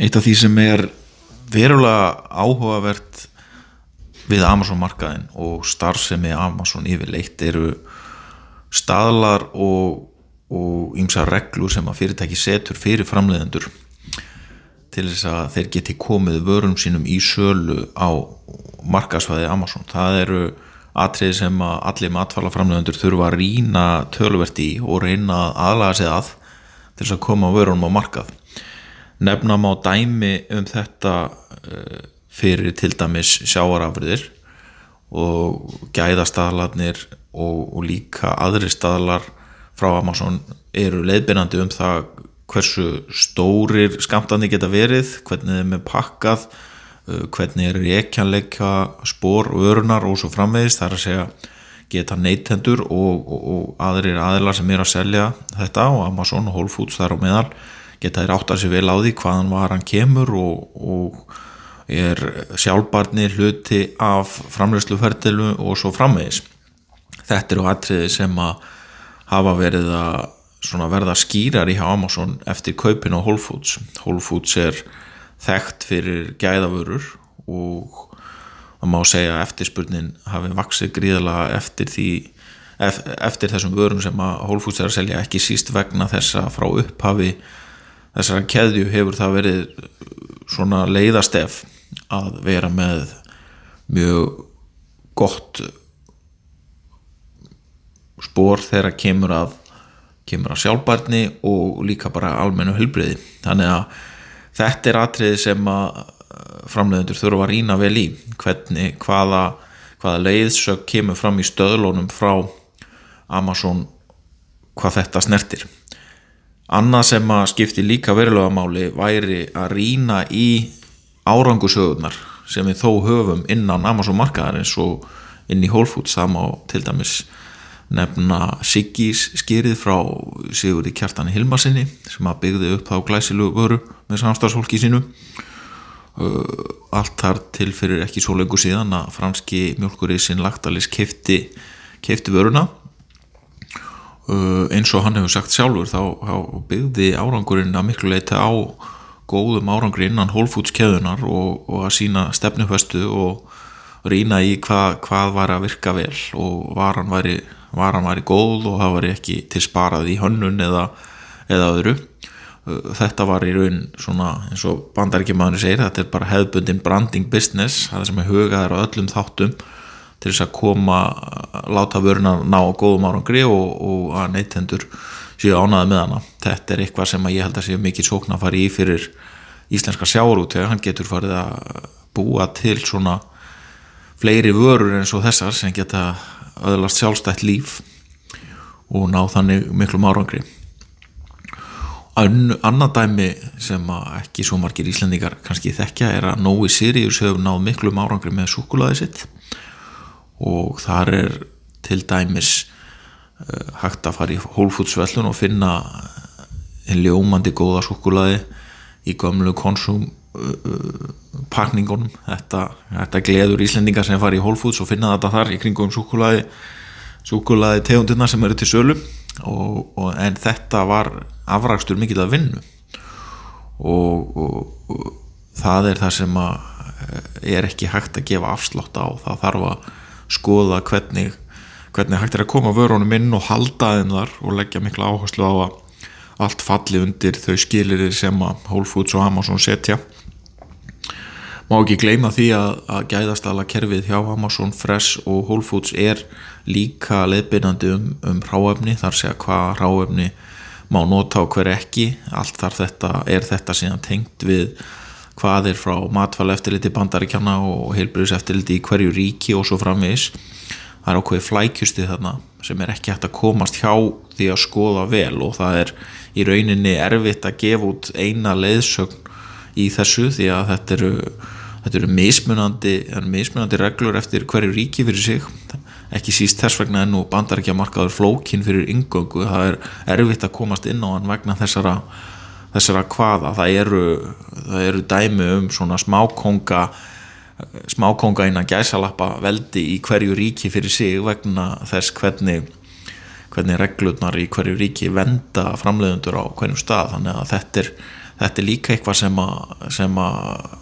Eitt af því sem er verulega áhugavert við Amazon markaðin og starfsemi Amazon yfirleitt eru staðlar og, og ymsa reglur sem að fyrirtæki setur fyrir framleiðendur til þess að þeir geti komið vörum sínum í sölu á markasvæði Amazon. Það eru atrið sem að allir matfælaframleðendur þurfa að rína tölvert í og reyna aðlaga sig að til þess að koma vörunum á markað. Nefna má dæmi um þetta eh, fyrir til dæmis sjáarafriðir og gæðastaðlarnir og, og líka aðri staðlar frá Amazon eru leiðbyrjandi um það hversu stórir skamtandi geta verið, hvernig þeim er pakkað Uh, hvernig er reykjanleika spór, örunar og svo framvegist það er að segja geta neytendur og, og, og aðrir aðilar sem er að selja þetta og Amazon og Whole Foods þar á meðal geta þér átt að sé vel á því hvaðan var hann kemur og, og er sjálfbarni hluti af framlegsluferdilu og svo framvegis. Þetta eru atriði sem að hafa verið að verða skýrar í Amazon eftir kaupin á Whole Foods. Whole Foods er þekkt fyrir gæðavörur og það má segja að eftirspurnin hafi vaksið gríðala eftir því eftir þessum vörum sem að Whole Foods er að selja ekki síst vegna þessa frá upphafi þessara keðju hefur það verið svona leiðastef að vera með mjög gott spór þegar kemur að kemur að sjálfbarni og líka bara almennu hulbriði þannig að þetta er atriði sem að uh, framleiðendur þurfa að rýna vel í. Hvernig, hvaða, hvaða leiðsög kemur fram í stöðlónum frá Amazon hvað þetta snertir annað sem að skipti líka verulega máli væri að rýna í árangusögurnar sem við þó höfum innan Amazon markaðarins og inn í Whole Foods. Það má til dæmis nefna Siggis skýrið frá Sigurði Kjartani Hilmarsinni sem að byggði upp þá glæsilu vöru með samstagsfólki sínu. Uh, allt þar til fyrir ekki svo lengur síðan að franski mjölkurísin Lactalis kefti, kefti vöruna eins og hann hefur sagt sjálfur þá, þá byggði árangurinn að miklu leita á góðum árangri innan Whole Foods keðunar og, og að sína stefnufestu og rýna í hvað, hvað var að virka vel og var hann væri var í góð og það var ekki til sparað í hönnun eða, eða öðru. Uh, þetta var í raun svona eins og bandaríkjumadunni segir þetta er bara hefðbundin branding business það sem er hugaður á öllum þáttum til þess að koma láta vöruna ná góðum árangri og, og að neytendur séu ánaði með hana. Þetta er eitthvað sem ég held að séu mikið sókn að fara í fyrir íslenska sjáurút þegar hann getur farið að búa til svona fleiri vörur eins og þessar sem geta öðlast sjálfstætt líf og ná þannig miklum árangri. Annað dæmi sem ekki svo margir íslendingar kannski þekkja er að Nói Sirius hefur náð miklum árangri með sukulæði sitt og þar er til dæmis uh, hægt að fara í hólfútsvellun og finna en ljómandi góða sukulæði í gömlu konsum pakningunum þetta, þetta gleður íslendingar sem fari í Whole Foods og finna þetta þar í kringum súkulaði súkulaði tegundina sem eru til sölu. Og, og, en þetta var afragstur mikill að vinnu. Og, og það er það sem eh, er ekki hægt að gefa afslátt á. Það þarf að skoða hvernig, hvernig hægt er að koma vörunum inn og halda þeim þar og leggja mikla áherslu á að allt falli undir þau skilir sem að Whole Foods og Amazon setja. Má ekki gleyma því að, að gæðastala kerfið hjá Amazon Fresh og Whole Foods er líka leðbyrjandi um, um ráefni þar að hvað ráefni má nota og hver ekki. Allt þar þetta er þetta síðan tengt við hvað er frá matfæla eftirliti bandaríkjana og heilbriðs eftirliti í hverju ríki og svo framvis það er ákveði flækjusti þarna sem er ekki hægt að komast hjá því að skoða vel og það er í rauninni erfitt að gefa út eina leiðsögn í þessu því að þetta eru þetta eru mismunandi, mismunandi reglur eftir hverju ríki fyrir sig. Ekki síst þess vegna enn og bandar ekki að markaður flókin fyrir yngöngu það er erfitt að komast inn á hann vegna þessara, þessara hvaða það eru, það eru dæmi um svona smákonga smákonga innan gæsalappa veldi í hverju ríki fyrir sig vegna þess hvernig hvernig reglurnar í hverju ríki venda framleiðundur á hverjum stað. Þannig að þetta er, þetta er líka eitthvað sem að, sem að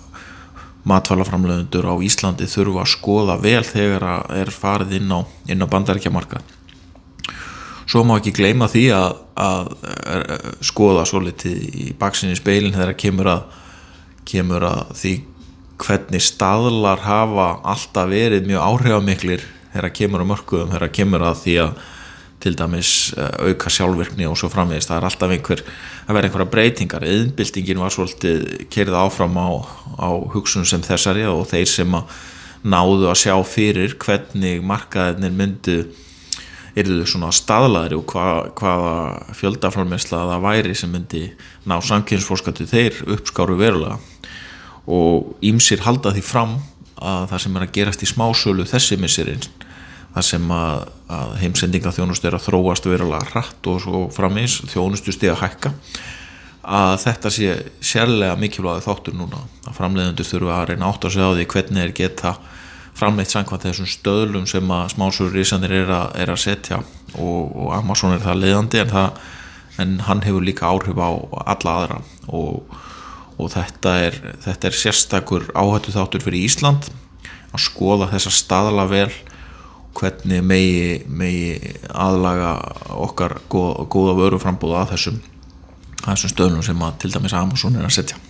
matvælaframlegundur á Íslandi þurfa að skoða vel þegar að er farið inn á, á bandaríkjamarka svo má ekki gleyma því að, að, að skoða svo litið í baksinni speilin þegar kemur að kemur að því hvernig staðlar hafa alltaf verið mjög áhrifamiklir þegar kemur að mörkuðum, þegar kemur að því að til dæmis eh, auka sjálfvirkni og svo framvegist, það er alltaf einhver að vera einhverja breytingar, yðnbildingin var svolítið kerið áfram á, á hugsun sem þessari og þeir sem að náðu að sjá fyrir hvernig markaðinir myndu eruðu svona staðlaðri og hva, hvaða fjöldaframessla það væri sem myndi ná samkynnsforskatu þeir uppskáru verulega. Og ímsir halda því fram að það sem er að gerast í smásölu þessi missirinn það sem að, að heimsendinga þjónustu er að þróast verulega hratt og svo framins þjónustu stið að hækka að þetta sé sérlega mikilvægi þáttur núna að framleiðendur þurfa að reyna átt að segja á því hvernig er geta framleitt sangvað þessum stöðlum sem að smásölu risandir er, er að setja og, og Amazon er það leiðandi en, það, en hann hefur líka áhrif á alla aðra og, og þetta er, þetta er sérstakur áhættu þáttur fyrir Ísland að skoða þessa staðala vel hvernig megi, megi aðlaga okkar góða, góða vöruframbúða að þessum, þessum stöðnum sem að til dæmis Amazon er að setja